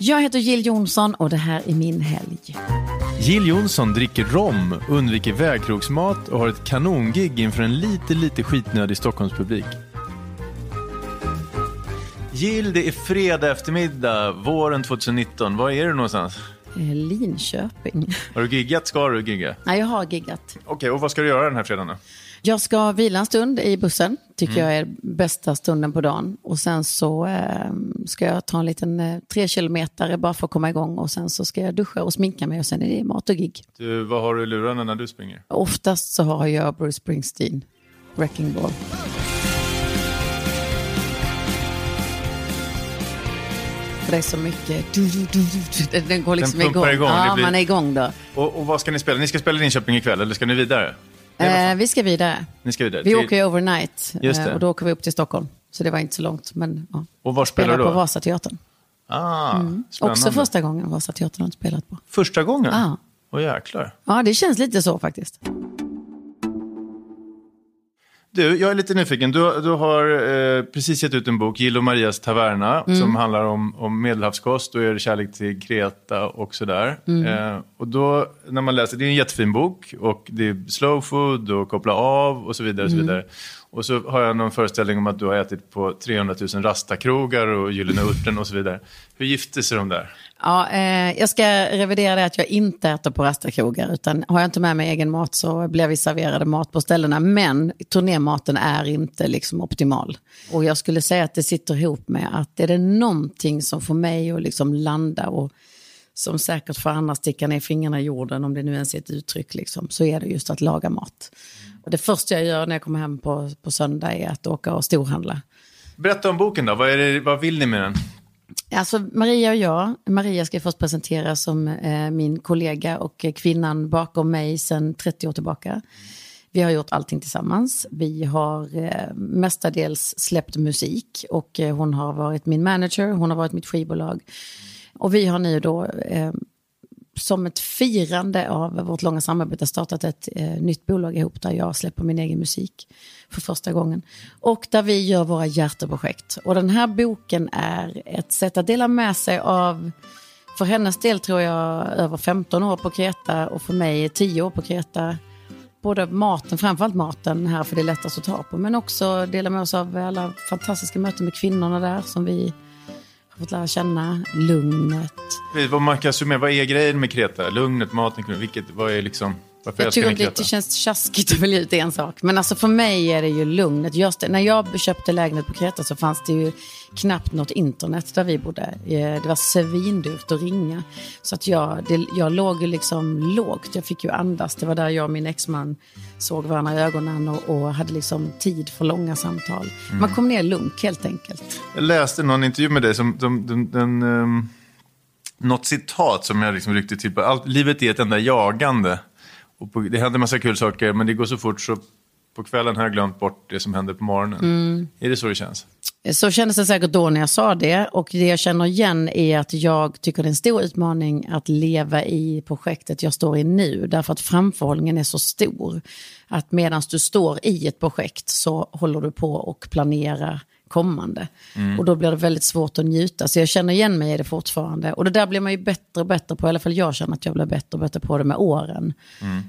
Jag heter Jill Johnson och det här är min helg. Jill Johnson dricker rom, undviker vägkrogsmat och har ett kanongig inför en lite, lite skitnödig Stockholmspublik. Jill, det är fredag eftermiddag, våren 2019. Var är du någonstans? Eh, Linköping. Har du giggat? Ska du gigga? Nej, jag har giggat. Okej, och vad ska du göra den här fredagen då? Jag ska vila en stund i bussen, tycker jag är bästa stunden på dagen. Och sen så eh, ska jag ta en liten eh, tre kilometer bara för att komma igång. Och sen så ska jag duscha och sminka mig och sen är det mat och gig. Du, vad har du i lurarna när du springer? Oftast så har jag Bruce Springsteen, Wrecking Ball. För det är så mycket... Du, du, du. Den går liksom Den igång, det Ja, blir- man är igång då. Och, och vad ska ni spela? Ni ska spela i Linköping ikväll, eller ska ni vidare? Eh, vi ska vidare. Ni ska vidare. Vi Till- åker ju overnight Just eh, det. och då åker vi upp till Stockholm. Så det var inte så långt. Men, ja. Och var spelar du på då? Vasateatern. Ah, spännande. Också första gången Vasateatern har spelat på. Första gången? Ja. Åh jäklar. Ja, det känns lite så faktiskt. Du, jag är lite nyfiken. Du, du har eh, precis gett ut en bok, Jill och Marias taverna, som handlar om, om medelhavskost och er kärlek till Kreta och sådär. Eh, och då, när man läser, det är en jättefin bok och det är slow food och koppla av och så vidare. Och så vidare. Och så har jag någon föreställning om att du har ätit på 300 000 rastakrogar och Gyllene Örten och så vidare. Hur gifte sig de där? Ja, eh, jag ska revidera det att jag inte äter på rastakrogar. Utan har jag inte med mig egen mat så blir vi serverade mat på ställena. Men turnématen är inte liksom optimal. Och jag skulle säga att det sitter ihop med att är det någonting som får mig att liksom landa och som säkert får andra sticka ner fingrarna i jorden, om det nu ens är ett uttryck, liksom, så är det just att laga mat. Och det första jag gör när jag kommer hem på, på söndag är att åka och storhandla. Berätta om boken då. Vad, är det, vad vill ni med den? Alltså Maria och jag, Maria ska först presentera som eh, min kollega och eh, kvinnan bakom mig sedan 30 år tillbaka. Vi har gjort allting tillsammans. Vi har eh, mestadels släppt musik och eh, hon har varit min manager, hon har varit mitt skivbolag. Och vi har nu då eh, som ett firande av vårt långa samarbete startat ett eh, nytt bolag ihop där jag släpper min egen musik för första gången. Och där vi gör våra hjärteprojekt. Och den här boken är ett sätt att dela med sig av, för hennes del tror jag över 15 år på Kreta och för mig 10 år på Kreta. Både maten, framförallt maten här för det är lättast att ta på, men också dela med oss av alla fantastiska möten med kvinnorna där som vi fått lära känna, lugnet. Vad man kan summera, vad är grejen med Kreta? Lugnet, maten, vilket, vad är liksom... Varför Jag tycker att det känns tjaskigt att välja ut en sak. Men alltså för mig är det ju lugnet. Just, när jag köpte lägenhet på Kreta så fanns det ju knappt något internet där vi bodde. Eh, Det var svindyrt att ringa. Så att jag, det, jag låg ju liksom lågt. Jag fick ju andas. Det var där jag och min exman såg varandra i ögonen och, och hade liksom tid för långa samtal. Man kom ner lugnt helt enkelt. Jag läste någon intervju med dig som, som den, den, ehm, något citat som jag liksom ryckte till på. Allt, livet är ett enda jagande. Och på, det händer massa kul saker men det går så fort så på kvällen har jag glömt bort det som händer på morgonen. Är det så det känns? Så kändes det säkert då när jag sa det. Och det jag känner igen är att jag tycker det är en stor utmaning att leva i projektet jag står i nu. Därför att framförhållningen är så stor. Att medan du står i ett projekt så håller du på och planera kommande. Och då blir det väldigt svårt att njuta. Så jag känner igen mig i det fortfarande. Och det där blir man ju bättre och bättre på. I alla fall jag känner att jag blir bättre och bättre på det med åren.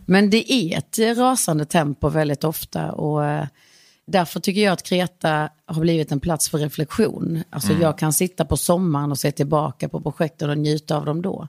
Men det är ett rasande tempo väldigt ofta. Och eh, därför tycker jag att Kreta har blivit en plats för reflektion. Alltså jag kan sitta på sommaren och se tillbaka på projekten och njuta av dem då.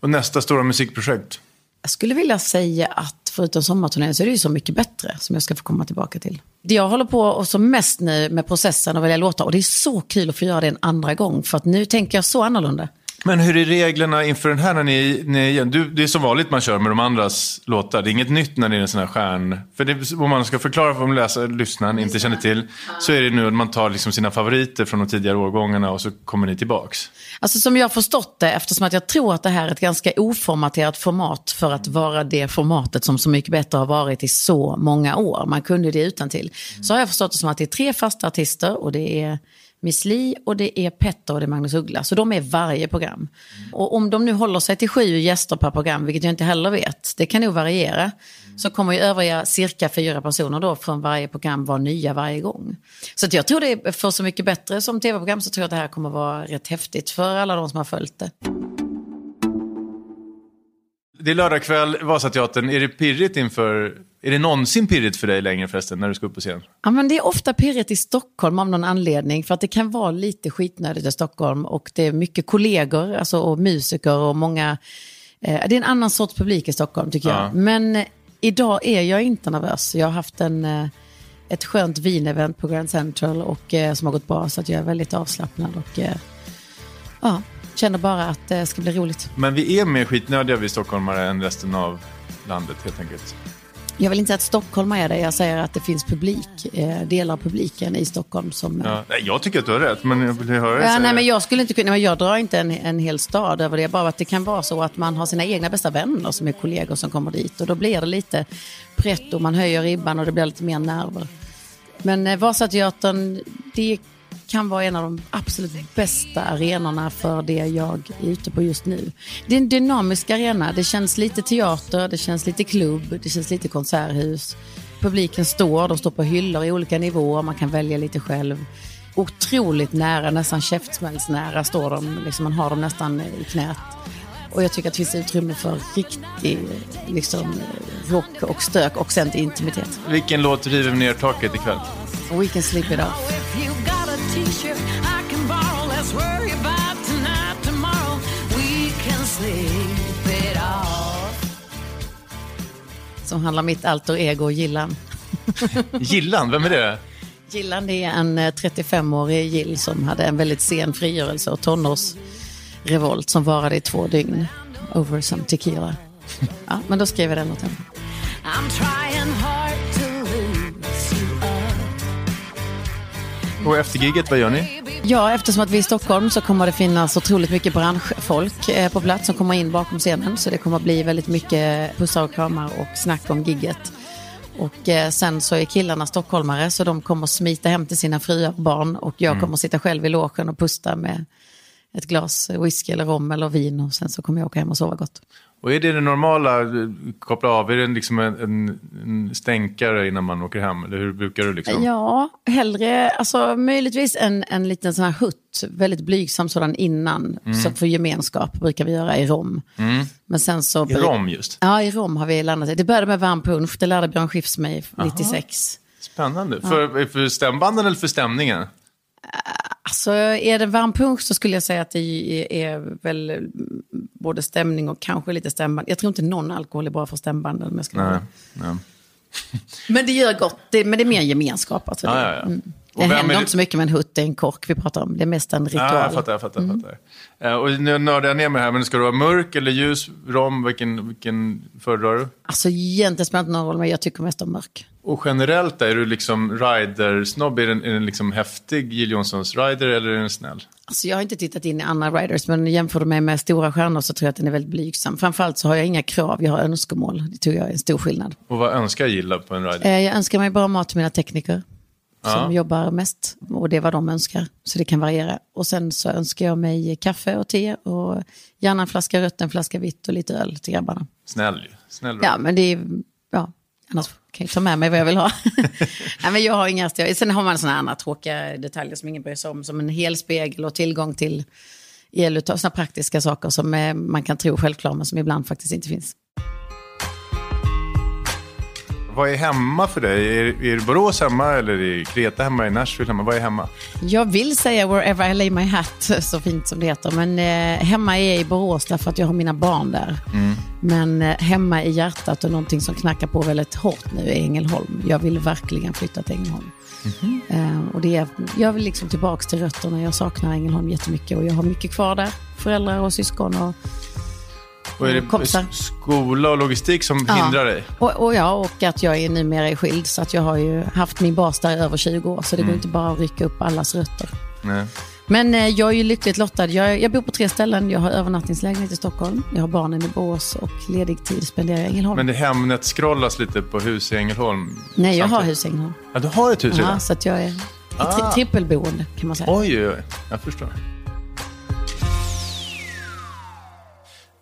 Och nästa stora musikprojekt? Jag skulle vilja säga att förutom sommarturnén så är det ju Så mycket bättre som jag ska få komma tillbaka till. Det jag håller på och som mest nu med processen och välja låtar och det är så kul att få göra det en andra gång för att nu tänker jag så annorlunda. Men hur är reglerna inför den här när ni, ni du, Det är som vanligt man kör med de andras låtar. Det är inget nytt när det är en sån här stjärn... För det, om man ska förklara för läsaren, lyssnaren inte känner till. Så är det nu att man tar liksom sina favoriter från de tidigare årgångarna och så kommer ni tillbaks. Alltså som jag har förstått det, eftersom att jag tror att det här är ett ganska oformaterat format för att vara det formatet som Så mycket bättre har varit i så många år. Man kunde det utan till. Så har jag förstått det som att det är tre fasta artister och det är Miss Li och det är Petter och det är Magnus Uggla. Så de är varje program. Och om de nu håller sig till sju gäster per program, vilket jag inte heller vet, det kan nog variera, så kommer ju övriga cirka fyra personer då från varje program vara nya varje gång. Så att jag tror det är för så mycket bättre som tv-program så tror jag att det här kommer vara rätt häftigt för alla de som har följt det. Det är lördagkväll, Vasateatern. Är det pirrigt inför... Är det någonsin pirrigt för dig längre förresten, när du ska upp på scen? Ja, men det är ofta pirrigt i Stockholm av någon anledning. För att det kan vara lite skitnödigt i Stockholm. Och det är mycket kollegor alltså, och musiker och många... Eh, det är en annan sorts publik i Stockholm tycker Ja. jag. Men eh, idag är jag inte nervös. Jag har haft en, eh, ett skönt vinevent på Grand Central och, eh, som har gått bra. Så att jag är väldigt avslappnad och eh, ja, känner bara att det ska bli roligt. Men vi är mer skitnödiga vi stockholmare än resten av landet helt enkelt. Jag vill inte säga att Stockholm är det. Jag säger att det finns publik, eh, delar av publiken i Stockholm som... Ja. Nej, jag tycker att du har rätt, men jag vill höra Ja, nej, men jag skulle inte kunna, jag drar inte en, en hel stad över det. Bara att det kan vara så att man har sina egna bästa vänner som är kollegor som kommer dit. Och då blir det lite pretto, man höjer ribban och det blir lite mer nerver. Men eh, Vasateatern, det kan vara en av de absolut bästa arenorna för det jag är ute på just nu. Det är en dynamisk arena. Det känns lite teater, det känns lite klubb, det känns lite konserthus. Publiken står, de står på hyllor i olika nivåer, man kan välja lite själv. Otroligt nära, nästan käftsmällsnära står de. Liksom man har dem nästan i knät. Och jag tycker att det finns utrymme för riktig liksom, rock och stök och sen till intimitet. Vilken låt river ner taket ikväll? We can sleep it off. T-shirt I can borrow, let's worry about tonight, tomorrow. We can sleep it off. Som handlar mitt alter ego Gillan. Gillan, vem är det? Gillan det är en eh, 35-årig Gill som hade en väldigt sen frigörelse och tonårsrevolt som varade i två dygn. Over some tequila. Ja, men då skrev jag den låten. I'm Och efter giget, vad gör ni? Ja, eftersom att vi är i Stockholm så kommer det finnas otroligt mycket branschfolk eh, på plats som kommer in bakom scenen. Så det kommer bli väldigt mycket pussar och kramar och snack om gigget. Och eh, sen så är killarna stockholmare så de kommer smita hem till sina fruar och barn. Och jag kommer sitta själv i logen och pusta med ett glas whisky eller rom eller vin. Och sen så kommer jag åka hem och sova gott. Och är det det normala, eh, koppla av, är det liksom en, en, en stänkare innan man åker hem? Eller hur brukar du liksom? Ja, hellre, alltså möjligtvis en, en liten sån här hutt, väldigt blygsam sådan innan. Så för gemenskap brukar vi göra i Rom. Men sen så... I Rom just? Ja, i Rom har vi landat. Det började med varm punsch, det lärde Björn Skifs mig 96. Spännande. För, för stämbanden eller för stämningen? Alltså är det varm punsch så skulle jag säga att det är väl mm, både stämning och kanske lite stämband. Jag tror inte någon alkohol är bra för stämbanden. Men, ska Nej. nej. men det gör gott, det, men det är mer gemenskap. Alltså Ja, det. ja, ja. Mm. Det händer är inte det- så mycket med en hutt, det är en kork vi pratar om. Det är mest en ritual. Ja, jag fattar, jag fattar. Jag fattar. Eh, och nu nördar jag ner mig här, men ska du vara mörk eller ljus rom? Vilken, vilken föredrar du? Alltså egentligen spelar det inte någon roll, men jag tycker mest om mörk. Och generellt, är du liksom rider-snobb? Är den, är den liksom häftig, Jill Johnsons rider, eller är den snäll? Alltså jag har inte tittat in i andra riders, men jämför du mig med stora stjärnor så tror jag att den är väldigt blygsam. Framförallt så har jag inga krav, jag har önskemål. Det tror jag är en stor skillnad. Och vad önskar Gilla på en rider? Eh, Jag önskar mig bra mat till mina tekniker. Som Ja. jobbar mest. Och det är vad de önskar. Så det kan variera. Och sen så önskar jag mig kaffe och te. Och gärna en flaska rött, en flaska vitt och lite öl till grabbarna. Snäll. Snäll Ja, men det är... Ja, annars kan jag ta med mig vad jag vill ha. Nej, men jag har inga... Sen har man sådana andra tråkiga detaljer som ingen bryr sig om. Som en hel spegel och tillgång till eluttag. Sådana praktiska saker som eh, man kan tro självklara men som ibland faktiskt inte finns. Vad är hemma för dig? Är, är Borås hemma eller är Kreta hemma? Är Nashville hemma? Vad är hemma? Jag vill säga wherever I lay my hat, så fint som det heter. Men eh, hemma är jag i Borås därför att jag har mina barn där. Men eh, hemma i hjärtat och någonting som knackar på väldigt hårt nu är Ängelholm. Jag vill verkligen flytta till Ängelholm. Eh, och det är, jag vill liksom tillbaka till rötterna. Jag saknar Ängelholm jättemycket och jag har mycket kvar där. Föräldrar och syskon och Och är det Kompisar. skola och logistik som Ja. hindrar dig? Och, och ja, och att jag är numera är skild. Så att jag har ju haft min bas där i över 20 år. Så det går inte bara att rycka upp allas rötter. Nej. Men eh, jag är ju lyckligt lottad. Jag, jag bor på tre ställen. Jag har övernattningslägenhet i Stockholm. Jag har barnen i Borås och ledig tid spenderar jag i Ängelholm. Men det Hemnet scrollas lite på hus i Ängelholm. Nej, jag har samtidigt. hus i Ängelholm. Ja, du har ett hus redan? Ja, så att jag är tri- trippelboende kan man säga. Oj, oj, oj. Jag förstår.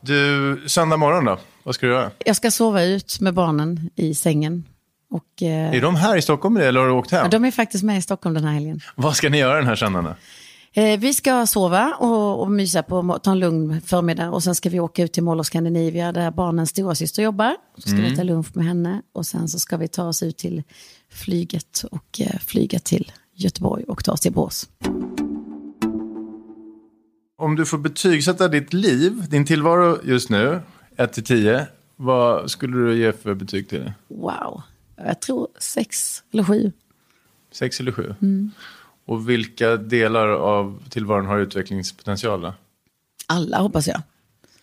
Du, söndag morgon då? Vad ska du göra? Jag ska sova ut med barnen i sängen. Och, eh, Är de här i Stockholm eller har du åkt hem? ja, de är faktiskt med i Stockholm den här helgen. Vad ska ni göra den här söndagen? Eh, vi ska sova och, och mysa på, ta en lugn förmiddag och sen ska vi åka ut till Mall of Scandinavia där barnens stora syster jobbar. Så ska vi ta lunch med henne och sen så ska vi ta oss ut till flyget och eh, flyga till Göteborg och ta oss till Borås. Om du får betygsätta ditt liv, din tillvaro just nu, 1 till 10, vad skulle du ge för betyg till det? Wow, jag tror sex eller sju. 6 eller 7? Mm. Och vilka delar av tillvaron har utvecklingspotential? Då? Alla hoppas jag.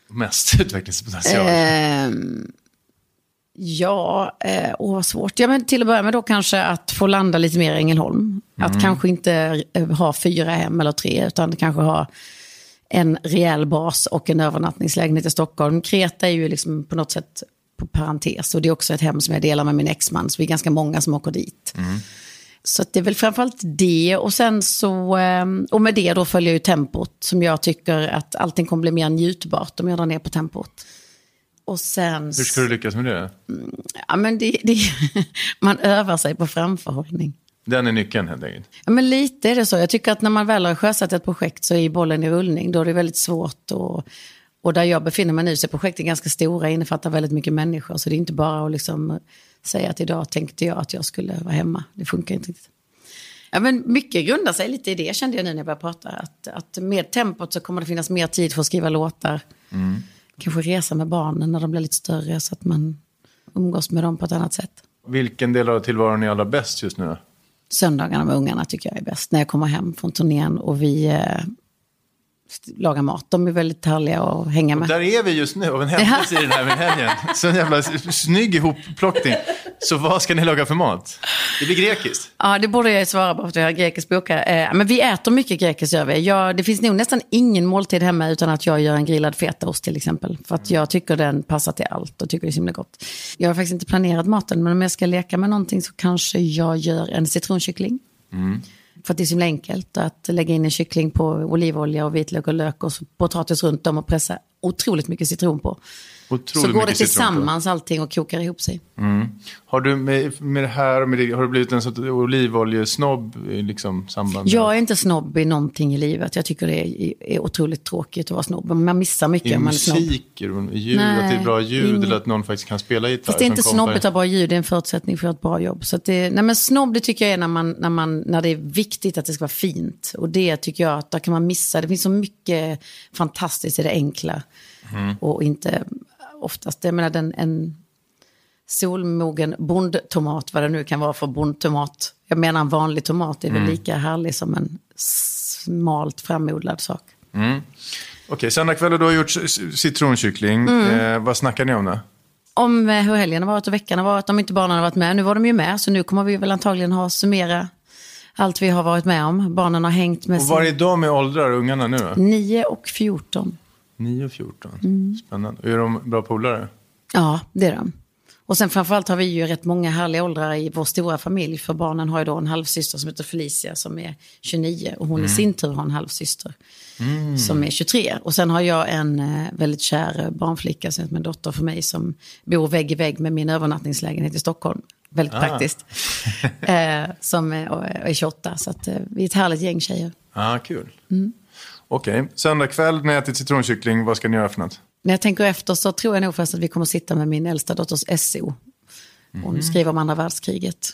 Mest utvecklingspotential? Ehm, ja, eh, åh vad svårt. Ja, men till att börja med då kanske att få landa lite mer i Ängelholm. Att kanske inte eh, ha fyra hem eller tre, utan kanske ha en rejäl bas och en övernattningslägenhet i Stockholm. Kreta är ju liksom på något sätt på parentes och det är också ett hem som jag delar med min exman, så vi är ganska många som åker dit. Så att det är väl framförallt det och sen så, eh, och med det då följer ju tempot som jag tycker att allting kommer bli mer njutbart om jag drar ner på tempot. Och sen... Hur ska du lyckas med det? Ja, men det, det, man övar sig på framförhållning. Den är nyckeln helt enkelt. Ja, men lite är det så. Jag tycker att när man väl har sjösatt ett projekt så är bollen i rullning. Då är det väldigt svårt. Och, och där jag befinner mig nu så är projekten ganska stora, innefattar väldigt mycket människor. Så det är inte bara att liksom säga att idag tänkte jag att jag skulle vara hemma. Det funkar inte riktigt. Ja, men mycket grundar sig lite i det kände jag nu när jag började prata. Att, att med tempot så kommer det finnas mer tid för att skriva låtar. Kanske resa med barnen när de blir lite större så att man umgås med dem på ett annat sätt. Vilken del av tillvaron är allra bäst just nu? Söndagarna med ungarna tycker jag är bäst. När jag kommer hem från turnén och vi eh, lagar mat. De är väldigt härliga att hänga med. Där är vi just nu, av en händelse i den här helgen. Så en jävla snygg ihopplockning. Så vad ska ni laga för mat? Det blir grekiskt. Ja, det borde jag ju svara på för att jag har grekisk boka. Eh, men vi äter mycket grekiskt gör vi. Jag, det finns nog nästan ingen måltid hemma utan att jag gör en grillad fetaost till exempel. För att jag tycker den passar till allt och tycker det är så himla gott. Jag har faktiskt inte planerat maten, men om jag ska leka med någonting så kanske jag gör en citronkyckling. För att det är så himla enkelt att lägga in en kyckling på olivolja och vitlök och lök och potatis runt om och pressa otroligt mycket citron på. Otroligt så går det tillsammans allting och kokar ihop sig. Har du med, med det här och med det, har du blivit en sorts olivoljesnobb liksom samband med Jag är inte snobb i någonting i livet. Jag tycker det är, är otroligt tråkigt att vara snobb. Man missar mycket i om man är snobb. musik, ljud, Nej, att det är bra ljud ingen- eller att någon faktiskt kan spela gitarr. Fast det är inte snobbigt att ha bra ljud, det är en förutsättning för ett bra jobb. Så det, nej men snobb det tycker jag är när, man, när, man, när det är viktigt att det ska vara fint. Och det tycker jag att där kan man missa. Det finns så mycket fantastiskt i det enkla. Och inte oftast, jag menar den, en solmogen bondtomat, vad det nu kan vara för bondtomat. Jag menar en vanlig tomat är väl lika härlig som en smalt framodlad sak. Okej, söndag kväll du har gjort citronkyckling. Mm. Eh, vad snackar ni om då? om eh, hur helgen har varit och veckan har varit, om inte barnen har varit med. Nu var de ju med, så nu kommer vi väl antagligen ha summera allt vi har varit med om. Barnen har hängt med Och var är de i åldrar, ungarna nu då? 9 och 14. 9 och 14. Mm. Spännande. Är de bra polare? Ja, det är de. Och sen framförallt har vi ju rätt många härliga åldrar i vår stora familj. För barnen har ju då en halvsyster som heter Felicia som är 29. Och hon i sin tur har en halvsyster som är 23. Och sen har jag en eh, väldigt kär barnflicka som är en dotter för mig som bor vägg i vägg med min övernattningslägenhet i Stockholm. Väldigt praktiskt. eh, som är, och är 28. Så att, eh, vi är ett härligt gäng tjejer. Ja, ah, kul. Mm. Okej, söndag kväll när jag äter citronkyckling, vad ska ni göra för något? När jag tänker efter så tror jag nog först att vi kommer att sitta med min äldsta dotters SO. Hon skriver om andra världskriget.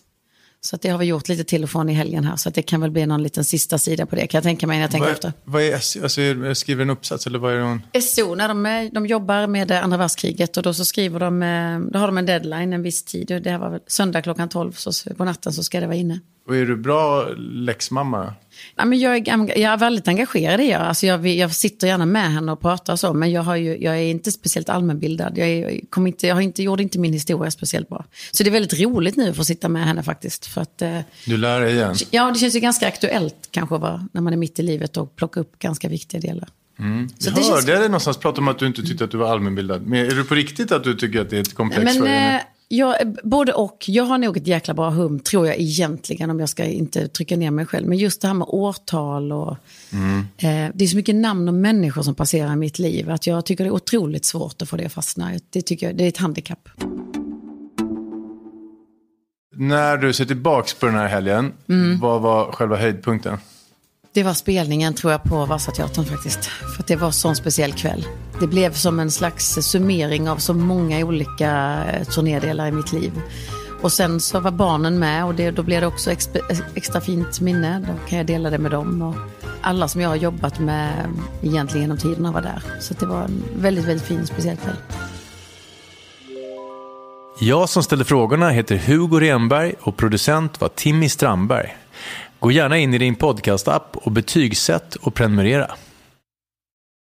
Så att det har vi gjort lite till och från i helgen här. Så att det kan väl bli någon liten sista sida på det kan jag tänka mig när jag tänker Vad, efter. vad är SE? Alltså, skriver en uppsats eller vad är det hon? SO, när de, är- de jobbar med eh, andra världskriget och då så skriver de, eh, då har de en deadline en viss tid. Det här var söndag klockan 12 så så på natten så ska det vara inne. Och är du bra läxmamma? Ja, men jag, är, jag är väldigt engagerad i det. Alltså jag, jag sitter gärna med henne och pratar och så, men jag, har ju, jag är inte speciellt allmänbildad. Jag, är, kom inte, jag har inte, gjorde inte min historia speciellt bra. Så det är väldigt roligt nu att få sitta med henne faktiskt. För att, eh, Du lär dig igen. ja, det känns ju ganska aktuellt kanske va, när man är mitt i livet och plocka upp ganska viktiga delar. Så Jag det känns- hörde dig någonstans prata om att du inte tyckte att du var allmänbildad. Men är det på riktigt att du tycker att det är ett komplex Men för dig? Eh, Ja, eh, både och. Jag har nog ett jäkla bra hum, tror jag egentligen, om jag ska inte trycka ner mig själv. Men just det här med årtal och... Eh, det är så mycket namn och människor som passerar i mitt liv. Att jag tycker det är otroligt svårt att få det att fastna. Det, tycker jag, det är ett handikapp. När du ser tillbaks på den här helgen, Mm. vad var själva höjdpunkten? Det var spelningen tror jag på Vasateatern faktiskt. För att det var en sån speciell kväll. Det blev som en slags summering av så många olika eh, turnédelar i mitt liv. Och sen så var barnen med och det, då blev det också eh, extra fint minne. Då kan jag dela det med dem. Och alla som jag har jobbat med egentligen genom tiderna var där. Så det var en väldigt, väldigt fin speciell kväll. Jag som ställde frågorna heter Hugo Renberg och producent var Timmy Strandberg. Gå gärna in i din podcastapp och betygsätt och prenumerera.